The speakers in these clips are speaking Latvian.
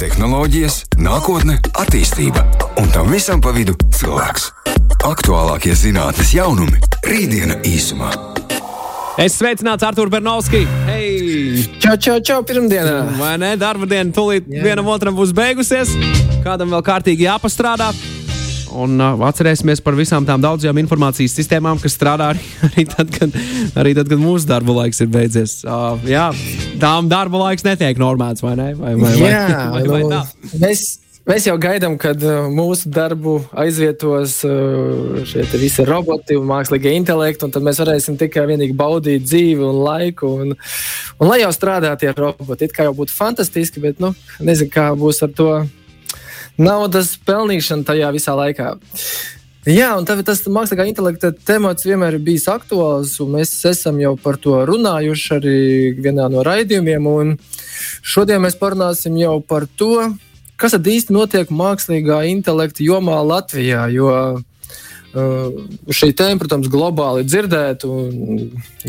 tehnoloģijas, nākotne, attīstība un tam visam pa vidu cilvēks. Aktuālākie zinātnīs jaunumi - rītdiena īsumā. Es sveicināts Artur Bernovski. Hei! Čau, čau, čau, pirmdienā! Vai ne? Darba diena tūlīt Jā. vienam otram būs beigusies. Kādam vēl kārtīgi jāpastrādā. Un uh, atcerēsimies par visām tām daudzajām informācijas sistēmām, kas strādā arī, arī, tad, kad, arī tad, kad mūsu darba laiks ir beidzies. Uh, jā, tām darba laiks netiek normēts, vai ne? Vai, vai, vai, Jā, vai, vai nu, tā? mēs, mēs jau gaidām, kad uh, mūsu darbu aizvietos uh, šie visi roboti un mākslīgie intelekti, un tad mēs varēsim tikai vienīgi baudīt dzīvi un laiku. Un, un lai jau strādā tie roboti, it kā jau būtu fantastiski, bet nu, nezinu, kā būs ar to naudas pelnīšanu tajā visā laikā. Jā, un tad tas mākslīgā intelekta temats vienmēr ir bijis aktuāls, un mēs esam jau par to runājuši arī vienā no raidījumiem. Šodien mēs parunāsim jau par to, kas tad īsti notiek mākslīgā intelekta jomā Latvijā. Jo uh, šī tēma, protams, globāli ir dzirdēta,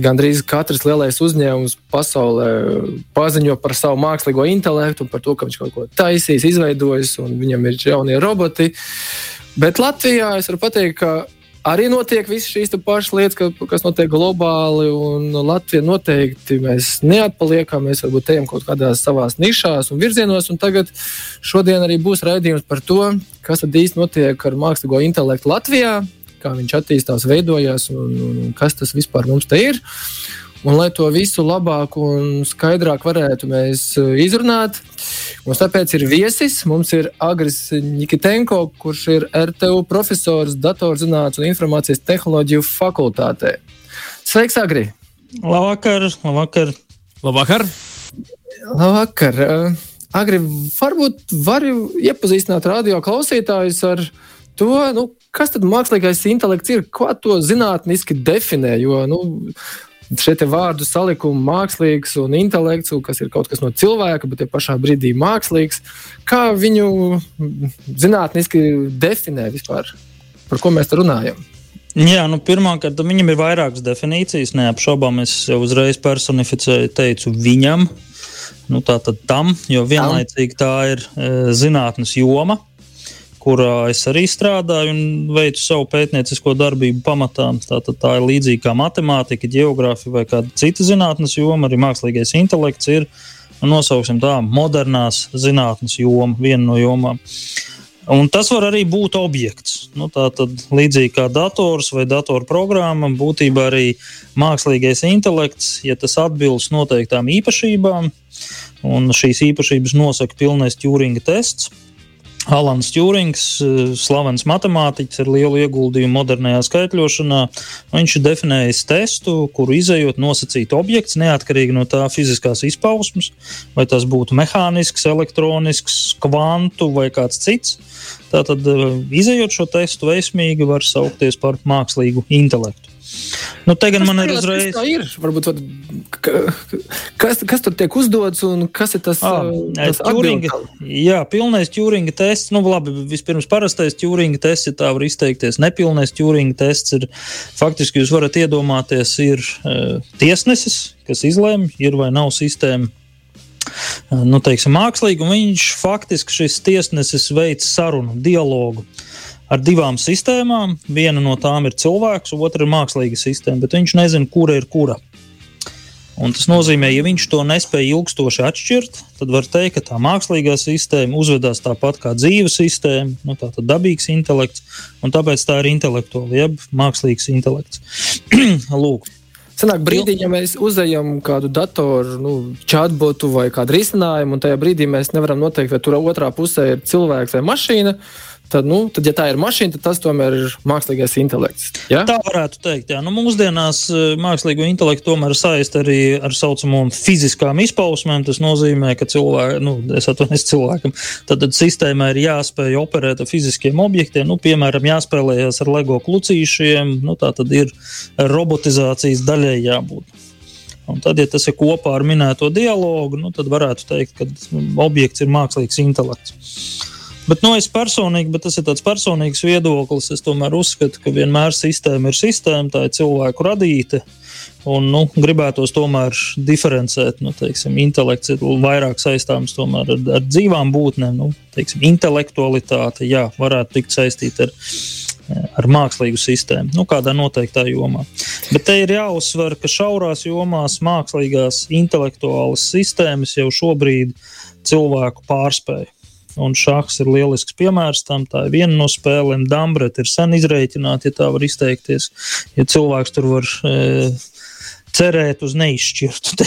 gandrīz katrs lielais uzņēmums pasaulē paziņo par savu mākslīgo intelektu, par to, ka viņš kaut ko taisīs, izveidojis, un viņam ir jaunie roboti. Bet Latvijā es varu pateikt, ka arī notiek visas šīs pašas lietas, ka, kas notiek globāli. Latvija noteikti mēs neatpaliekam. Mēs varbūt ejam kaut kādās savās nišās un virzienos. Un tagad šodien arī būs raidījums par to, kas tad īsti notiek ar mākslīgo intelektu Latvijā, kā viņš attīstās, veidojās un, un, un kas tas vispār mums te ir. Un, lai to visu labāk un skaidrāk varētu mēs eh, izrunāt, mums tāpēc ir viesis. Mums ir Agris Nikitenko, kurš ir RTU profesors datorzinātnes un informācijas tehnoloģiju fakultātē. Sveiks, Agri! Labvakar, labvakar. Labvakar! Labvakar! Agri, varbūt vari iepazīstināt radio klausītājus ar to, nu, kas tad mākslīgais intelekts ir, ko to zinātniski definē. Jo, nu, Šie vārdu salikumi, mākslīgs un intelekts, kas ir kaut kas no cilvēka, bet tie pašā brīdī mākslīgs. Kā viņu zinātniski definē vispār? Par ko mēs te runājam? Jā, nu, Pirmkārt, viņam ir vairākas definīcijas. Neapšaubām, es jau uzreiz personificēju, teicu viņam, nu, tā tad tam, jo vienlaicīgi tā ir e, zinātnes joma, kurā es arī strādāju un veicu savu pētniecisko darbību pamatā. Tātad tā ir līdzīga kā matemātika, geogrāfija vai kāda cita zinātnes joma, arī mākslīgais intelekts ir. Nu, nosauksim tā, modernās zinātnes joma, viena no jomām. Un tas var arī būt objekts. Nu, tā tad līdzīgi kā dators vai datorprogramma, būtībā arī mākslīgais intelekts, ja tas atbilst noteiktām īpašībām, un šīs īpašības nosaka pilnais Turinga tests. Alans Čūrings, slavens matemātiķis ar lielu ieguldījumu modernajā skaitļošanā. Viņš ir definējis testu, kuru izējot nosacīt objekts, neatkarīgi no tā fiziskās izpausmes, vai tas būtu mehānisks, elektronisks, kvantu vai kāds cits. Tātad, izējot šo testu veiksmīgi, var saukties par mākslīgu intelektu. Nu, te gan man ir uzreiz. Tā ir. Varbūt, kas, kas tur tiek uzdots un kas ir tas? Ah, tas Turinga, jā, pilnais Turinga tests. Nu, labi, vispirms parastais Turinga tests, ja tā var izteikties. Nepilnais Turinga tests ir faktiski, jūs varat iedomāties, ir uh, tiesnesis, kas izlēma, ir vai nav sistēma. Nu, teiksim, mākslīgi, un viņš faktiski šis tiesnesis veids sarunu, dialogu ar divām sistēmām. Viena no tām ir cilvēks, otra ir mākslīga sistēma, bet viņš nezina, kura ir kura. Un tas nozīmē, ja viņš to nespēja ilgstoši atšķirt, tad var teikt, ka tā mākslīgā sistēma uzvedās tāpat kā dzīves sistēma, nu, tā tad dabīgs intelekts, un tāpēc tā ir intelektuāla, jeb mākslīgs intelekts. Lūk. Senāk brīdī, ja mēs uzejam kādu datoru, nu, chatbotu vai kādu risinājumu, un tajā brīdī mēs nevaram noteikt, vai tur otrā pusē ir cilvēks vai mašīna, Tad, nu, tad, ja tā ir mašīna, tad tas tomēr ir mākslīgais intelekts. Ja? Tā varētu teikt. Jā. Nu, mūsdienās mākslīgo intelektu tomēr saist arī ar tā saucamām fiziskām izpausmēm. Tas nozīmē, ka cilvēkam, nu, es atvainojos cilvēkam, tad, tad sistēmai ir jāspēj operēt ar fiziskiem objektiem. Nu, piemēram, jāspēlējas ar LEGO klucīšiem. Nu, tā tad ir robotizācijas daļai jābūt. Un tad, ja tas ir kopā ar minēto dialogu, nu, tad varētu teikt, ka objekts ir mākslīgs intelekts. Bet nu, es personīgi, bet tas ir tāds personīgs viedoklis. Es tomēr uzskatu, ka vienmēr sistēma ir sistēma, tā ir cilvēku radīta. Un, nu, gribētos tomēr diferencēt, nu, teiksim, intelekts ir vairāk saistāms ar, ar dzīvām būtnēm. Nu, teiksim, intelektualitāte, jā, varētu tikt saistīta ar, ar mākslīgu sistēmu, nu, kādā noteiktā jomā. Bet te ir jāuzsver, ka šaurās jomās mākslīgās intelektuālas sistēmas jau šobrīd cilvēku pārspēja. Un šachs ir lielisks piemērs tam. Tā ir viena no spēlēm. Dambret ir sen izreikināta, ja tā var izteikties. Ja cilvēks tur var e, cerēt uz neizšķirtu.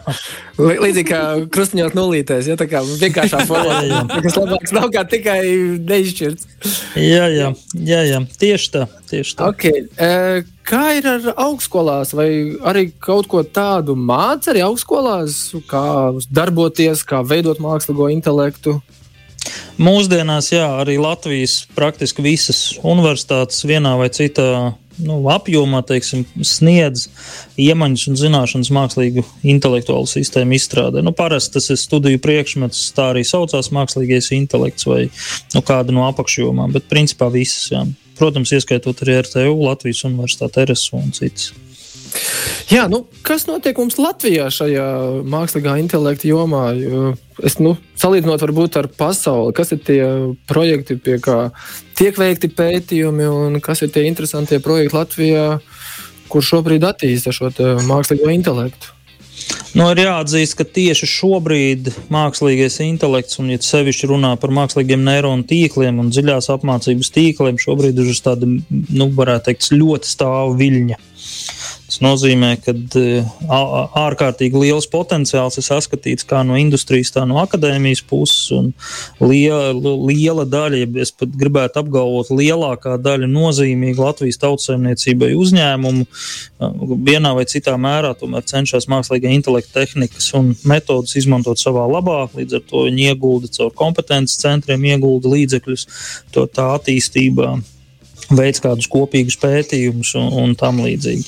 Līdzīgi kā krustiņot nulītēs, ja tā kā vienkāršā formā. Tas labāks nav kā tikai neizšķirts. Jā, jā, jā, jā. tieši tā. Tieši tā. Okay. Kā ir ar augstskolās, vai arī kaut ko tādu mācīt arī augstskolās, kā darboties, kā veidot mākslīgo intelektu? Mūsdienās, jā, arī Latvijas praktiski visas universitātes vienā vai citā nu, apjomā teiksim, sniedz iemaņas un zināšanas mākslīgu intelektuālu sistēmu izstrādē. Nu, parasti tas ir studiju priekšmets, tā arī saucās mākslīgais intelekts vai nu, kāda no apakšjomām, bet principā visas. Jā. Protams, ieskaitot arī RTU, Latvijas Universitāti, RSU un citas. Jā, nu, kas notiek mums Latvijā šajā mākslīgā intelekta jomā? Es nu, salīdzinot varbūt ar pasauli, kas ir tie projekti, pie kā tiek veikti pētījumi, un kas ir tie interesantie projekti Latvijā, kur šobrīd attīsta šo mākslīgo intelektu? Nu, ir jāatzīst, ka tieši šobrīd mākslīgais intelekts, un ja sevišķi runā par mākslīgiem neironu tīkliem un dziļās apmācības tīkliem, šobrīd ir uz tāda, nu, varētu teikt, ļoti stāva viļņa. Tas nozīmē, ka e, ārkārtīgi liels potenciāls ir saskatīts kā no industrijas, tā no akadēmijas puses. Liela, liela daļa, ja es pat gribētu apgalvot, lielākā daļa nozīmīga Latvijas tautsēmniecībai uzņēmumu vienā vai citā mērā cenšas mākslīgā intelekta tehnikas un metodas izmantot savā labā. Līdz ar to viņi iegulda caur kompetences centriem, iegulda līdzekļus to tā attīstībā veids kādus kopīgus pētījumus un, un tam līdzīgi.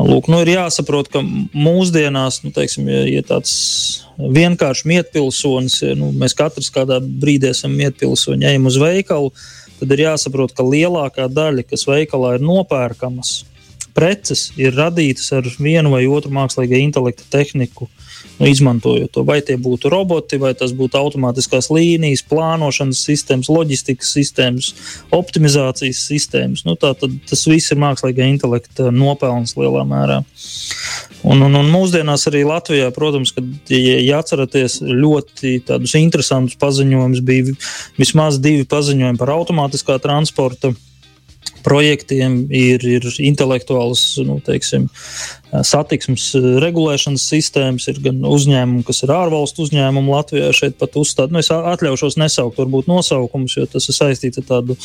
Lūk, nu ir jāsaprot, ka mūsdienās, nu, teiksim, ja, ja tāds vienkāršs mietpilsonis, nu, mēs katrs kādā brīdī esam mietpilsoņi, ejam uz veikalu, tad ir jāsaprot, ka lielākā daļa, kas veikalā ir nopērkamas, preces ir radītas ar vienu vai otru mākslīgā intelekta tehniku nu, izmantojot to. Vai tie būtu roboti, vai tas būtu automātiskās līnijas, plānošanas sistēmas, loģistikas sistēmas, optimizācijas sistēmas. Nu, tā, tad, tas viss ir mākslīgā intelekta nopelns lielā mērā. Un, un, un mūsdienās arī Latvijā, protams, kad, ja, ja atceraties, ļoti tādus interesantus paziņojumus, bija vismaz divi paziņojumi par automātiskā transporta projektiem ir, ir intelektuāls nu, teiksim, satiksmes regulēšanas sistēmas, ir gan uzņēmumi, kas ir ārvalstu uzņēmumi Latvijā. Šeit pat uzstāda, nu, es atļaušos nesaukt varbūt nosaukumus, jo tas ir saistīts ar tādu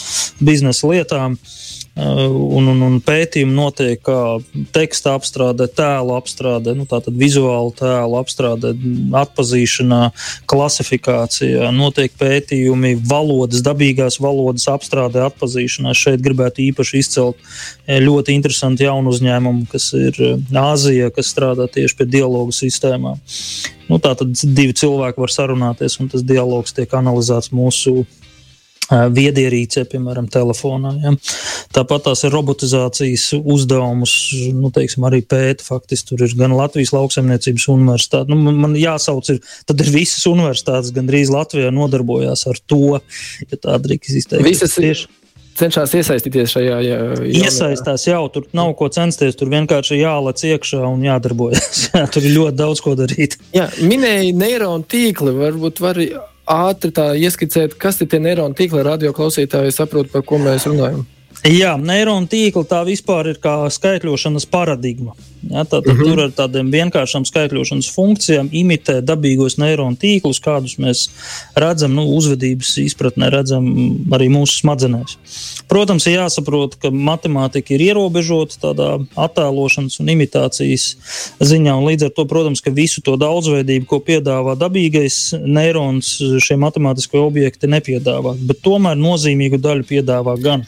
biznesa lietām. Uh, un, un, un pētījumi notiek kā teksta apstrādē, tēlu apstrādē, nu, tātad vizuālu tēlu apstrādē, atpazīšanā, klasifikācijā. Notiek pētījumi valodas, dabīgās valodas apstrādē, atpazīšanā. Šeit gribētu īpaši izcelt eh, ļoti interesantu jaunu uzņēmumu, kas ir eh, Āzijā, kas strādā tieši pie dialogu sistēmām. Nu, tātad divi cilvēki var sarunāties, un tas dialogs tiek analizēts mūsu viedierīcē, piemēram, telefonā. Ja. Tāpat tās ir robotizācijas uzdevumus, nu, teiksim, arī pēta. Faktiski tur ir gan Latvijas lauksaimniecības universitāte. Nu, man jāsauc, ir, tad ir visas universitātes gandrīz Latvijā nodarbojās ar to, ja tā drīkst izteikt. Visas tieši cenšas iesaistīties šajā. Jā, Iesaistās jau, tur nav ko censties. Tur vienkārši jālec iekšā un jādarbojas. jā, tur ir ļoti daudz ko darīt. Jā, minēja neironu tīkli. Varbūt var ātri ieskicēt, kas ir tie neironu tīkli, radio klausītāji saprotu, par ko mēs runājam. Jā, neironu tīkla tā vispār ir kā skaitļošanas paradigma. Ja, Tātad mm -hmm. tur ar tādiem vienkāršām skaitļošanas funkcijām imitē dabīgos neironu tīklus, kādus mēs redzam, nu, uzvedības izpratnē, redzam arī mūsu smadzenēs. Protams, ir jāsaprot, ka matemātika ir ierobežota tādā attēlošanas un imitācijas ziņā, un līdz ar to, protams, ka visu to daudzveidību, ko piedāvā dabīgais neirons, šie matemātiskie objekti nepiedāvā, bet tomēr nozīmīgu daļu piedāvā gan.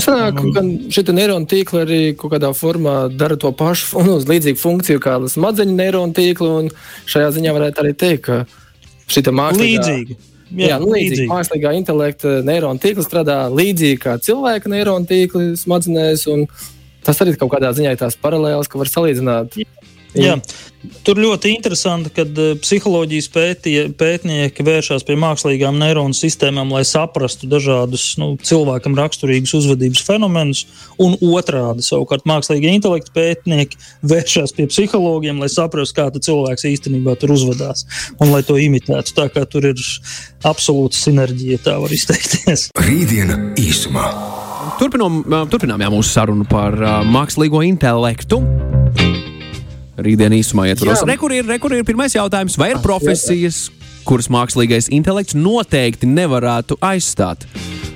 Sanāk, ka šie neironu tīkli arī kaut kādā formā dara to pašu, un uz līdzīgu funkciju kā smadzeņu neironu tīkli. Šajā ziņā varētu arī teikt, ka šī mākslīgā. Līdzīgi. Jā, jā nu, līdzīgi. līdzīgi. Mākslīgā intelekta neironu tīkls strādā līdzīgi kā cilvēka neironu tīkli smadzenēs. Tas arī kaut kādā ziņā ir tās paralēlas, ka var salīdzināt. Jā. Tur ļoti interesanti, ka uh, psiholoģijas pētie, pētnieki vēršas pie mākslīgām neironu sistēmām, lai saprastu dažādus nu, cilvēkam raksturīgus uzvedības fenomenus, un otrādi savukārt mākslīgie intelekta pētnieki vēršas pie psihologiem, lai saprastu, kā cilvēks īstenībā tur uzvedās un lai to imitētu. Tā kā tur ir absolūta sinerģija, tā var izteikties. Rītdiena īsumā. Turpinām, turpinām jā, mūsu sarunu par uh, mākslīgo intelektu rītdien īsumā ietvaros. Rekur ir, rekur ir pirmais jautājums, vai ir ah, profesijas, kuras mākslīgais intelekts noteikti nevarētu aizstāt?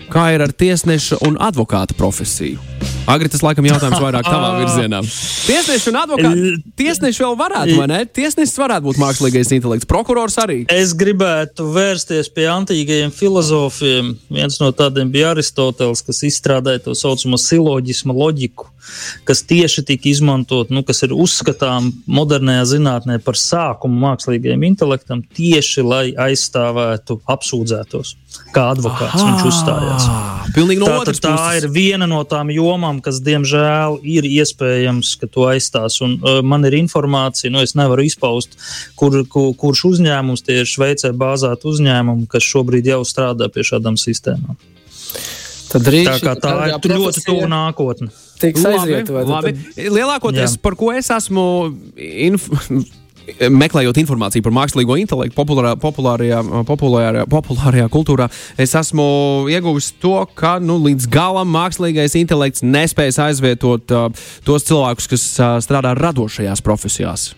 Kā ir ar tiesneša un advokāta profesiju? Agri tas laikam jautājums vairāk tavā virzienā. Tiesneši un advokāti. Tiesneši vēl varētu, vai ne? Tiesnesis varētu būt mākslīgais intelekts. Prokurors arī. Es gribētu vērsties pie antīkajiem filozofiem. Viens no tādiem bija Aristoteles, kas izstrādāja to saucamo siloģismu loģiku, kas tieši tika izmantot, nu, kas ir uzskatām modernajā zinātnē par sākumu mākslīgajam intelektam, tieši lai aizstāvētu apsūdzētos kā advokāts Aha, viņš uzstājās. No tā, tā ir viena no tām jomām, kas, diemžēl, ir iespējams, ka to aizstās. Un, uh, man ir informācija, nu, es nevaru izpaust, kur, kur, kurš uzņēmums tie ir Šveicē bāzēti uzņēmumi, kas šobrīd jau strādā pie šādām sistēmām. Tad rīši, tā, tā ir ļoti tuvu nākotne. Tiks aizvietota. Lielākoties, Jā. par ko es esmu inf meklējot informāciju par mākslīgo intelektu populārā, populārajā, populārajā, populārajā kultūrā, es esmu ieguvis to, ka nu, līdz galam mākslīgais intelekts nespējas aizvietot uh, tos cilvēkus, kas uh, strādā radošajās profesijās.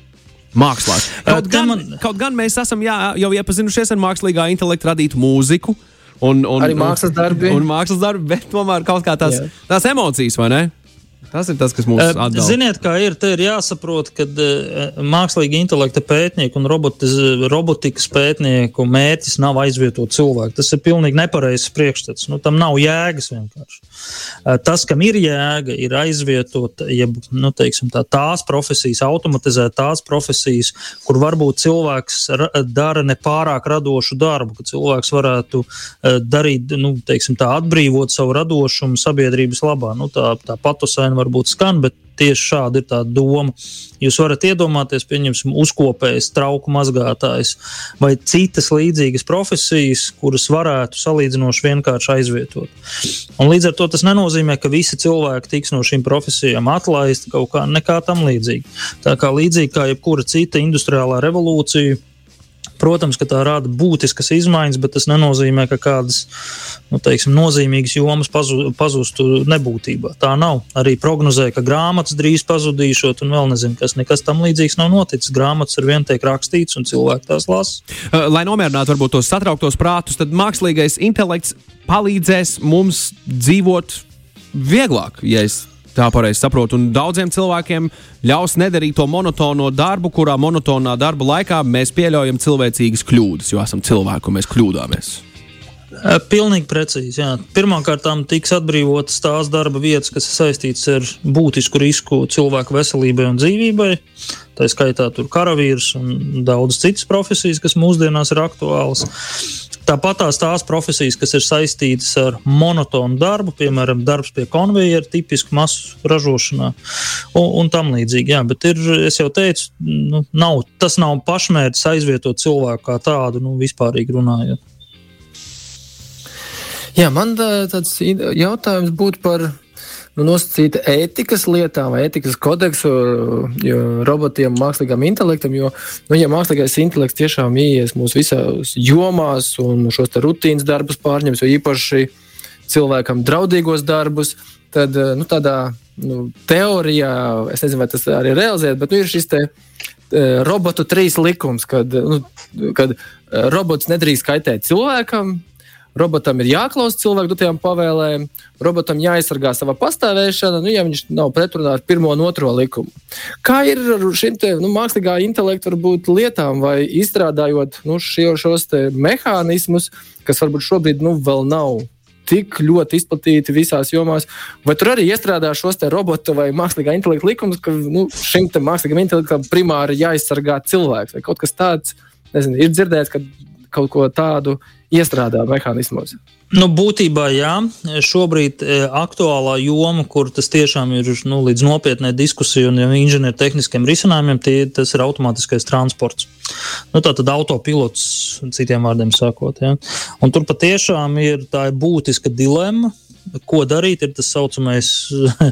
Mākslās. Kaut gan, man... kaut gan mēs esam jā, jau iepazinušies ar mākslīgā intelekta radītu mūziku. Un, un, arī mākslas darbi. Un, un mākslas darbi, bet tomēr kaut kā tās, jā. tās emocijas, vai ne? Tas ir tas, kas mums atbalsta. Ziniet, kā ir, ir jāsaprot, ka uh, mākslīga intelekta pētnieku un robotiz, robotikas pētnieku mērķis nav aizvietot cilvēku. Tas ir pilnīgi nepareizs priekšstats. Nu, tam nav jēgas vienkārši. Uh, tas, kam ir jēga, ir aizvietot ja, nu, teiksim, tā, tās profesijas, automatizēt tās profesijas, kur varbūt cilvēks dara nepārāk radošu darbu, ka cilvēks varētu darīt, nu, teiksim, tā, atbrīvot savu radošumu sabiedrības labā. Nu, tā, tā patusaina varbūt skan, bet tieši šāda ir tā doma. Jūs varat iedomāties, pieņemsim, uzkopējs, trauku mazgātājs vai citas līdzīgas profesijas, kuras varētu salīdzinoši vienkārši aizvietot. Un līdz ar to tas nenozīmē, ka visi cilvēki tiks no šīm profesijām atlaisti kaut kā, nekā tam līdzīgi. Tā kā līdzīgi kā jebkura cita industriālā revolūcija Protams, ka tā rada būtiskas izmaiņas, bet tas nenozīmē, ka kādas nu, teiksim, nozīmīgas jomas pazu, pazustu nebūtībā. Tā nav. Arī prognozēja, ka grāmatas drīz pazudīšot, un vēl nezinu, kas nekas tam līdzīgs nav noticis. Grāmatas ar vienu tiek rakstīts, un cilvēki tās lasa. Lai nomierinātu varbūt tos satrauktos prātus, tad mākslīgais intelekts palīdzēs mums dzīvot vieglāk, ja es tā pareizi saprotu. Un daudziem cilvēkiem ļaus nedarīt to monotono darbu, kurā monotonā darba laikā mēs pieļaujam cilvēcīgas kļūdas, jo esam cilvēki un mēs kļūdāmies. Pilnīgi precīzi. Jā. Pirmkārt, tiks atbrīvotas tās darba vietas, kas ir saistītas ar būtisku risku cilvēku veselībai un dzīvībai. Tā skaitā karavīrs un daudzas citas profesijas, kas mūsdienās ir aktuālas. Tāpat tās, tās profesijas, kas ir saistītas ar monotonu darbu, piemēram, darbs pie konveijera, tipiski masu ražošanā un, un tam līdzīgi. Jā, bet ir, es jau teicu, nu, nav, tas nav pašmērķis aizvietot cilvēku kā tādu, nu, vispārīgi runājot. Jā, man tāds jautājums būtu par nu, nosacīta ētikas lietām ētikas kodeksu robotiem, mākslīgam intelektam. Jo, nu, ja mākslīgais intelekts tiešām ienāks mūsu visās jomās un šos rutīnas darbus pārņems, jo īpaši cilvēkam draudīgos darbus, tad nu, tādā nu, teorijā, es nezinu, vai tas arī realizēt, bet nu, ir šis te. Robotu trīs likums, kad, nu, kad robots nedrīkst kaitēt cilvēkam, robotam ir jāklausa cilvēku dotajām pavēlēm, robotam jāaizsargā sava pastāvēšana, nu, ja viņš nav pretrunā ar pirmo un otro likumu. Kā ir ar šīm te, nu, mākslīgā intelekta varbūt, lietām, vai izstrādājot nu, šie, šos mehānismus, kas varbūt šobrīd nu, vēl nav tik ļoti izplatīti visās jomās, vai tur arī iestrādā šos robotu vai mākslīgā intelekta likumus, ka nu, šim mākslīgam intelektam primāri jāaizsargā cilvēks vai kaut kas tāds. Nezinu, ir dzirdēts, ka kaut ko tādu iestrādā mehānismos? Nu, būtībā, jā, šobrīd e, aktuālā joma, kur tas tiešām ir nu, līdz nopietnai diskusijai un inženiertehniskiem risinājumiem, tie, tas ir automātiskais transports. Nu, tā tad autopilots, citiem vārdiem sakot. Ja. Un tur patiešām ir tā ir būtiska dilemma. Ko darīt, ir tas saucamais,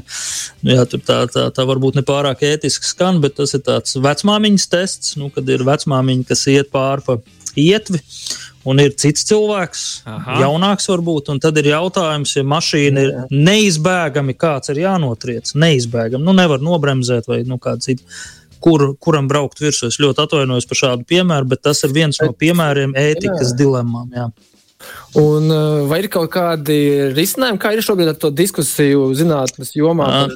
jā, tā, tā, tā varbūt ne pārāk ētiski skan, bet tas ir tāds vecmāmiņas tests, nu, kad ir vecmāmiņa, kas iet pāri pa ietvi un ir cits cilvēks, Aha. jaunāks varbūt, un tad ir jautājums, ja mašīna ir neizbēgami, kāds ir jānotriec, neizbēgami, nu nevar nobremzēt vai nu kāds cits. Kur, kuram braukt virsū? Es ļoti atvainojos par šādu piemēru, bet tas ir viens no piemēriem ētikas dilemmām. Jā. Un, vai ir kaut kādi risinājumi, kā ir šobrīd ar to diskusiju zinātnes jomā? Par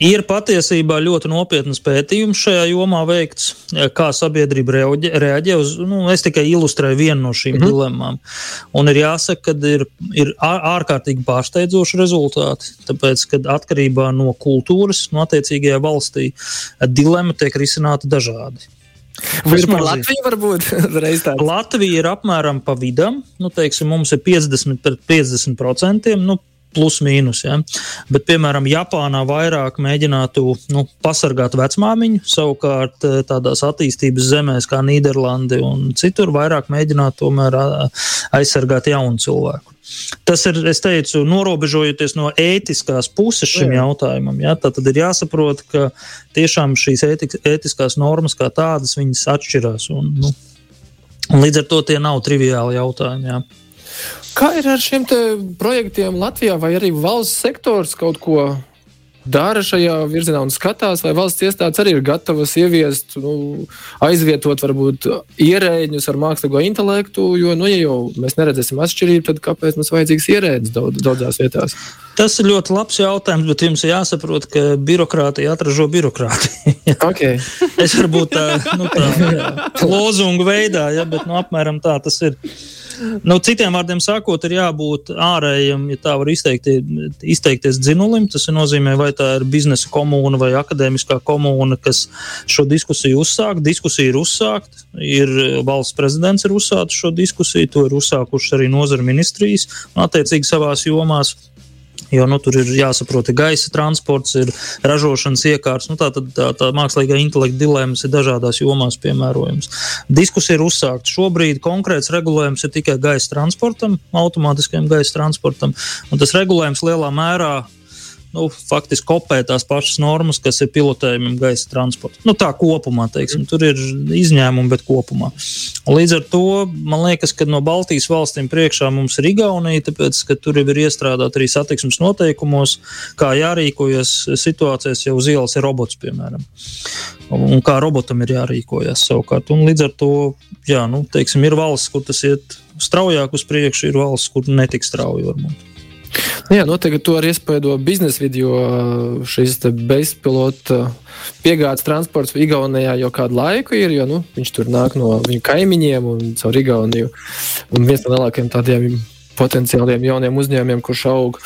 Ir patiesībā ļoti nopietnas pētījums šajā jomā veikts, kā sabiedrība reaģē uz. Nu, es tikai ilustrēju vienu no šīm mm -hmm. dilemmām. Un ir jāsaka, ka ir, ir ārkārtīgi pārsteidzoši rezultāti. Tāpēc, kad atkarībā no kultūras, no attiecīgajā valstī, dilemma tiek risināta dažādi. Vai ir Latvija varbūt reiz tāda? Latvija ir apmēram pa vidam, nu, teiksim, mums ir 50 pret 50 procentiem. Nu, plus mīnus. Ja? Bet, piemēram, Japānā vairāk mēģinātu nu, pasargāt vecmāmiņu, savukārt eh, tādās attīstības zemēs kā Nīderlande un citur vairāk mēģinātu tomēr aizsargāt jaunu cilvēku. Tas ir, es teicu, norobežojoties no ētiskās puses šim Jā. jautājumam. Ja? Tad ir jāsaprot, ka tiešām šīs ētik, ētiskās normas kā tādas atšķirās. Un, nu, un līdz ar to tie nav triviāli jautājumi. Ja? Kā ir ar šiem projektiem Latvijā, vai arī valsts sektors kaut ko dara šajā virzienā un skatās, vai valsts iestādes arī ir gatavas ieviest, nu, aizvietot varbūt ierēģus ar mākslīgo intelektu, jo, nu, ja jau mēs neredzēsim atšķirību, tad kāpēc mums vajadzīgs ierēdis daudz, daudzās vietās? Tas ir ļoti labs jautājums, bet jums jāsaprot, ka birokrātija atražo birokrātiju. okay. es varbūt tā, nu, tā lozungu veidā, ja, bet nu, apmēram tā tas ir. Nu, citiem vārdiem sakot, ir jābūt ārējam, ja tā var izteikti, izteikties dzinulim. Tas nozīmē, vai tā ir biznesa komūna vai akadēmiskā komūna, kas šo diskusiju uzsāk. Diskusija ir uzsākta, ir valsts prezidents ir uzsācis šo diskusiju, to ir uzsākušas arī nozara ministrijas un attiecīgi savās jomās. Jo nu, tur ir jāsaprot, ka gaisa transports ir ražošanas iekārts. Nu, tā tad tā, tā mākslīgā intelekta dilemmas ir dažādās jomās piemērojams. Diskusija ir uzsākta. Šobrīd konkrēts regulējums ir tikai gaisa transportam, automātiskajam gaisa transportam. Tas regulējums lielā mērā nu, faktiski kopē tās pašas normas, kas ir pilotējumam gaisa transportam. Nu, tā kopumā, teiksim, tur ir izņēmumi, bet kopumā. Līdz ar to man liekas, ka no Baltijas valstīm priekšā mums ir Igaunija, tāpēc, ka tur jau ir iestrādāta arī satiksmes noteikumos, kā jārīkojas situācijās, ja uz ielas ir robots, piemēram. Un kā robotam ir jārīkojas savukārt. Un līdz ar to, jā, nu, teiksim, ir valsts, kur tas iet straujāk uz priekšu, ir valsts, kur netik strauji varbūt. Jā, noteikti to arī iespējo biznesa video. Šis bezpilota piegādes transports Igaunijā jau kādu laiku ir, jo nu, viņš tur nāk no viņu kaimiņiem un caur Igauniju. Un viens no lielākajiem tādiem potenciāliem jauniem uzņēmumiem, kurš aug.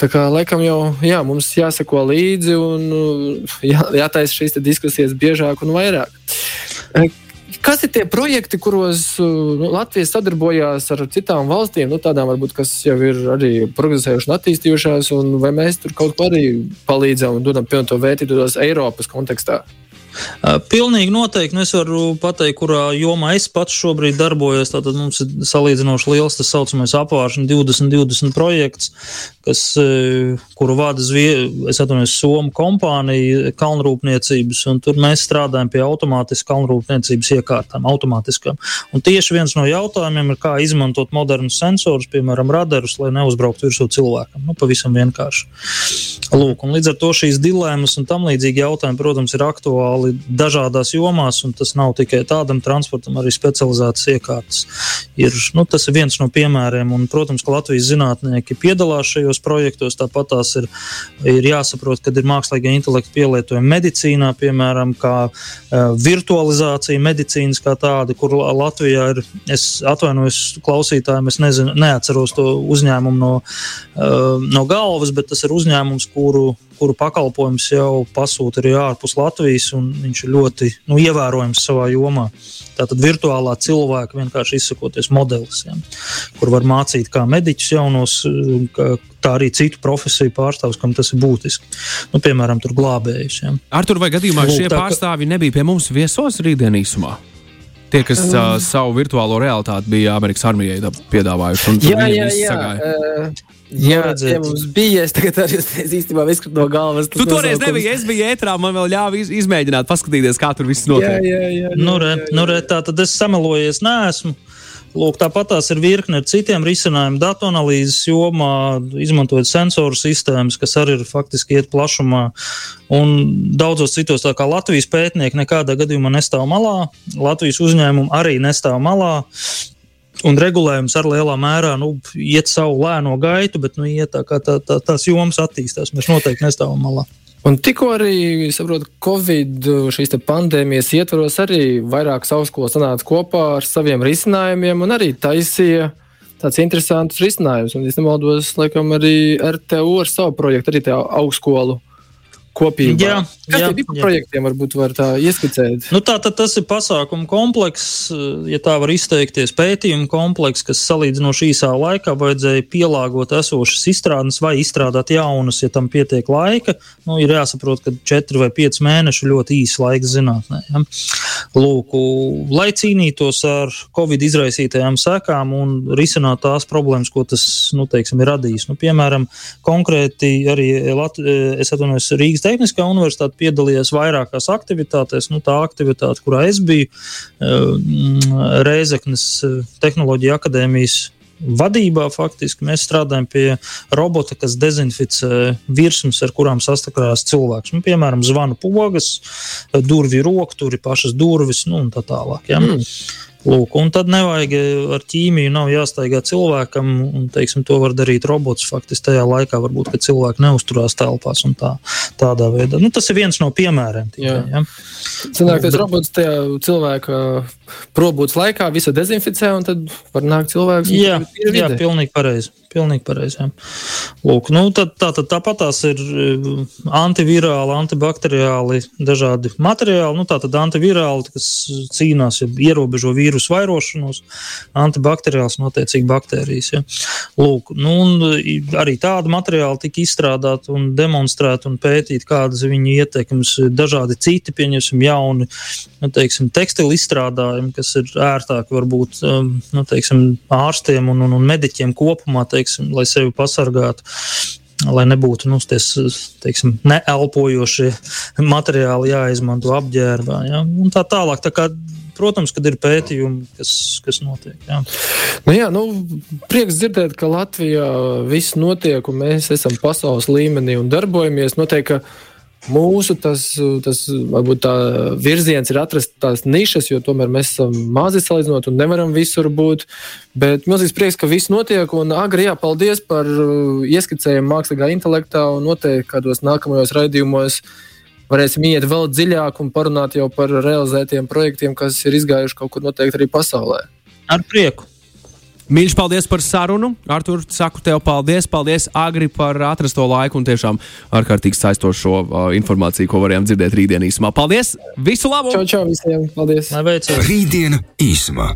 Tā kā laikam jau jā, mums jāsako līdzi un jā, jātaisa šīs diskusijas biežāk un vairāk. Kas ir tie projekti, kuros uh, nu, Latvija sadarbojās ar citām valstīm, nu, tādām varbūt, kas jau ir arī progresējušas un attīstījušās, un vai mēs tur kaut ko arī palīdzam un dodam pilnu vērtību Eiropas kontekstā? Pilnīgi noteikti. Nu, es varu pateikt, kurā jomā es pats šobrīd darbojos. Tātad mums ir salīdzinoši liels tas saucamais apvāršana 2020 projekts, kas, kuru vada Somu kompānija kalnrūpniecības, tur mēs strādājam pie automātiskas kalnrūpniecības iekārtām, automātiskām. Un tieši viens no jautājumiem ir, kā izmantot modernus sensorus, piemēram, radarus, lai neuzbrauktu virsū cilvēkam. Nu, pavisam vienkārši. Lūk, līdz ar to šīs dilemmas un tam līdzīgi jautājumi, protams, ir aktuāli dažādās jomās, un tas nav tikai tādam transportam, arī specializētas iekārtas. Ir, nu, tas ir viens no piemēriem, un, protams, ka Latvijas zinātnieki piedalās šajos projektos. Tāpat tās ir, ir jāsaprot, ka ir mākslīgā intelekta pielietojumi medicīnā, piemēram, kā uh, virtualizācija medicīnas kā tāda, kur Latvijā ir, es atvainojos klausītājiem, es nezinu, neatceros to uzņēmumu no, uh, no galvas, bet tas ir uzņēmums, kuru kuru pakalpojums jau pasūta arī ārpus Latvijas, un viņš ir ļoti nu, ievērojams savā jomā. Tātad virtuālā cilvēka vienkārši izsakoties modelis, ja, kur var mācīt kā mediķus jaunos, tā arī citu profesiju pārstāvjus, kam tas ir būtiski. Nu, piemēram, tur glābējus. Ja. Ar tur vai gadījumā Lūk, šie tā, pārstāvji nebija pie mums viesos rītdien īsumā? Tie, kas uh, savu virtuālo realitāti bija Amerikas armijai piedāvājuši. Jā, jā, jā. Uh, Jā, tie mums bija. Es tagad arī īstenībā izkratu no galvas. Tu toreiz nebija. Es biju ētrā, man vēl ļāva iz, izmēģināt, paskatīties, kā tur viss notiek. Jā, jā, jā. jā, nu, re, jā, jā. Nu, re, tā tad es samelojies, neesmu. Lūk, tāpat tās ir virkne ar citiem risinājumiem, datu analīzes jomā, izmantojot sensoru sistēmas, kas arī ir faktiski iet plašumā. Un daudzos citos, tā kā Latvijas pētnieki nekādā gadījumā nestāv malā, Latvijas uzņēmumi arī nestāv malā. Un regulējums ar lielā mērā nu, iet savu lēno gaitu, bet nu, iet tā, kā tā, tā, tās jomas attīstās. Mēs noteikti nestāvam malā. Un tikko arī, saprotu, Covid šīs pandēmijas ietvaros arī vairākas augstskolas sanāca kopā ar saviem risinājumiem un arī taisīja tāds interesants risinājums. Un, ja nemaldos, laikam arī RTU ar savu projektu, arī tā augstskolu kopībā. Jā, Kas jā, par projektiem, varbūt var tā ieskicēt? Nu, tā tad tas ir pasākumu komplekss, ja tā var izteikties, pētījumu komplekss, kas salīdzinoši īsā laikā vajadzēja pielāgot esošas izstrādes vai izstrādāt jaunas, ja tam pietiek laika. Nu, ir jāsaprot, ka 4 vai 5 mēneši ļoti īsts laiks zinātnē. Ja? Lūk, lai cīnītos ar Covid izraisītajām sekām un risinātu tās problēmas, ko tas nu, teiksim, ir radījis. Nu, piemēram, konkrēti arī Lat es atvainojos Rīgas Tehniskā universitāte piedalījās vairākās aktivitātēs. Nu, tā aktivitāte, kurā es biju, eh, Reizeknas eh, Tehnoloģija akadēmijas vadībā faktiski mēs strādājam pie robota, kas dezinficē virsmas, ar kurām saskarās cilvēks. Nu, piemēram, zvanu pogas, durvju rokturi, pašas durvis nu, un tā tālāk. Ja? Mm. Lūk, un tad nevajag eh, ar ķīmiju, nav jāstaigā cilvēkam, un teiksim, to var darīt robots. Faktiski tajā laikā varbūt cilvēki neusturās telpās un tā, tādā veidā. Nu, tas ir viens no piemēriem. Tikai, ja? Sanāk, tas robots tajā cilvēka probūts laikā visu dezinficē, un tad var nākt cilvēks. Jā, jā pilnīgi pareizi. Pilnīgi pareizi. Jā. Lūk, nu, tad, tā, tad tāpat tās ir eh, antivirāli, antibakteriāli, dažādi materiāli. Nu, tā tad antivirāli, kas cīnās, ja ierobežo vīrusu vairošanos, antibakteriāls, notiecīgi baktērijas. Ja. Lūk, nu, arī tādi materiāli tika izstrādāti un demonstrēti un pētīti, kādas viņu ietekmes, dažādi citi, pieņemsim, jauni nu, teiksim, tekstilu izstrādājumi, kas ir ērtāki varbūt um, nu, teiksim, ārstiem un, un, un mediķiem kopumā. Teiksim, lai sevi pasargātu. Lai nebūtu nu, ties, teiksim, neelpojošie materiāli jāizmanto apģērbā. Ja? Un tā tālāk. Tā kā, protams, kad ir pētījumi, kas, kas notiek. Jā. Nu, jā, nu, prieks dzirdēt, ka Latvijā viss notiek un mēs esam pasaules līmenī un darbojamies. Noteikti, Mūsu tas, tas varbūt tā virziens ir atrast tās nišas, jo tomēr mēs esam mazi salīdzinot un nevaram visur būt. Bet milzīgs prieks, ka viss notiek. Un agri jā, paldies par uh, ieskicējumu mākslīgā intelektā un noteikti kādos nākamajos raidījumos varēsim iet vēl dziļāk un parunāt jau par realizētiem projektiem, kas ir izgājuši kaut kur noteikti arī pasaulē. Ar prieku! Mīļš, paldies par sarunu. Artur, saku tev paldies. Paldies, Agri, par atrasto laiku un tiešām ārkārtīgi saistošo uh, informāciju, ko varējām dzirdēt rītdien īsumā. Paldies! Visu labu! Čau, čau visiem! Paldies! Lai veicas! Rītdiena īsumā!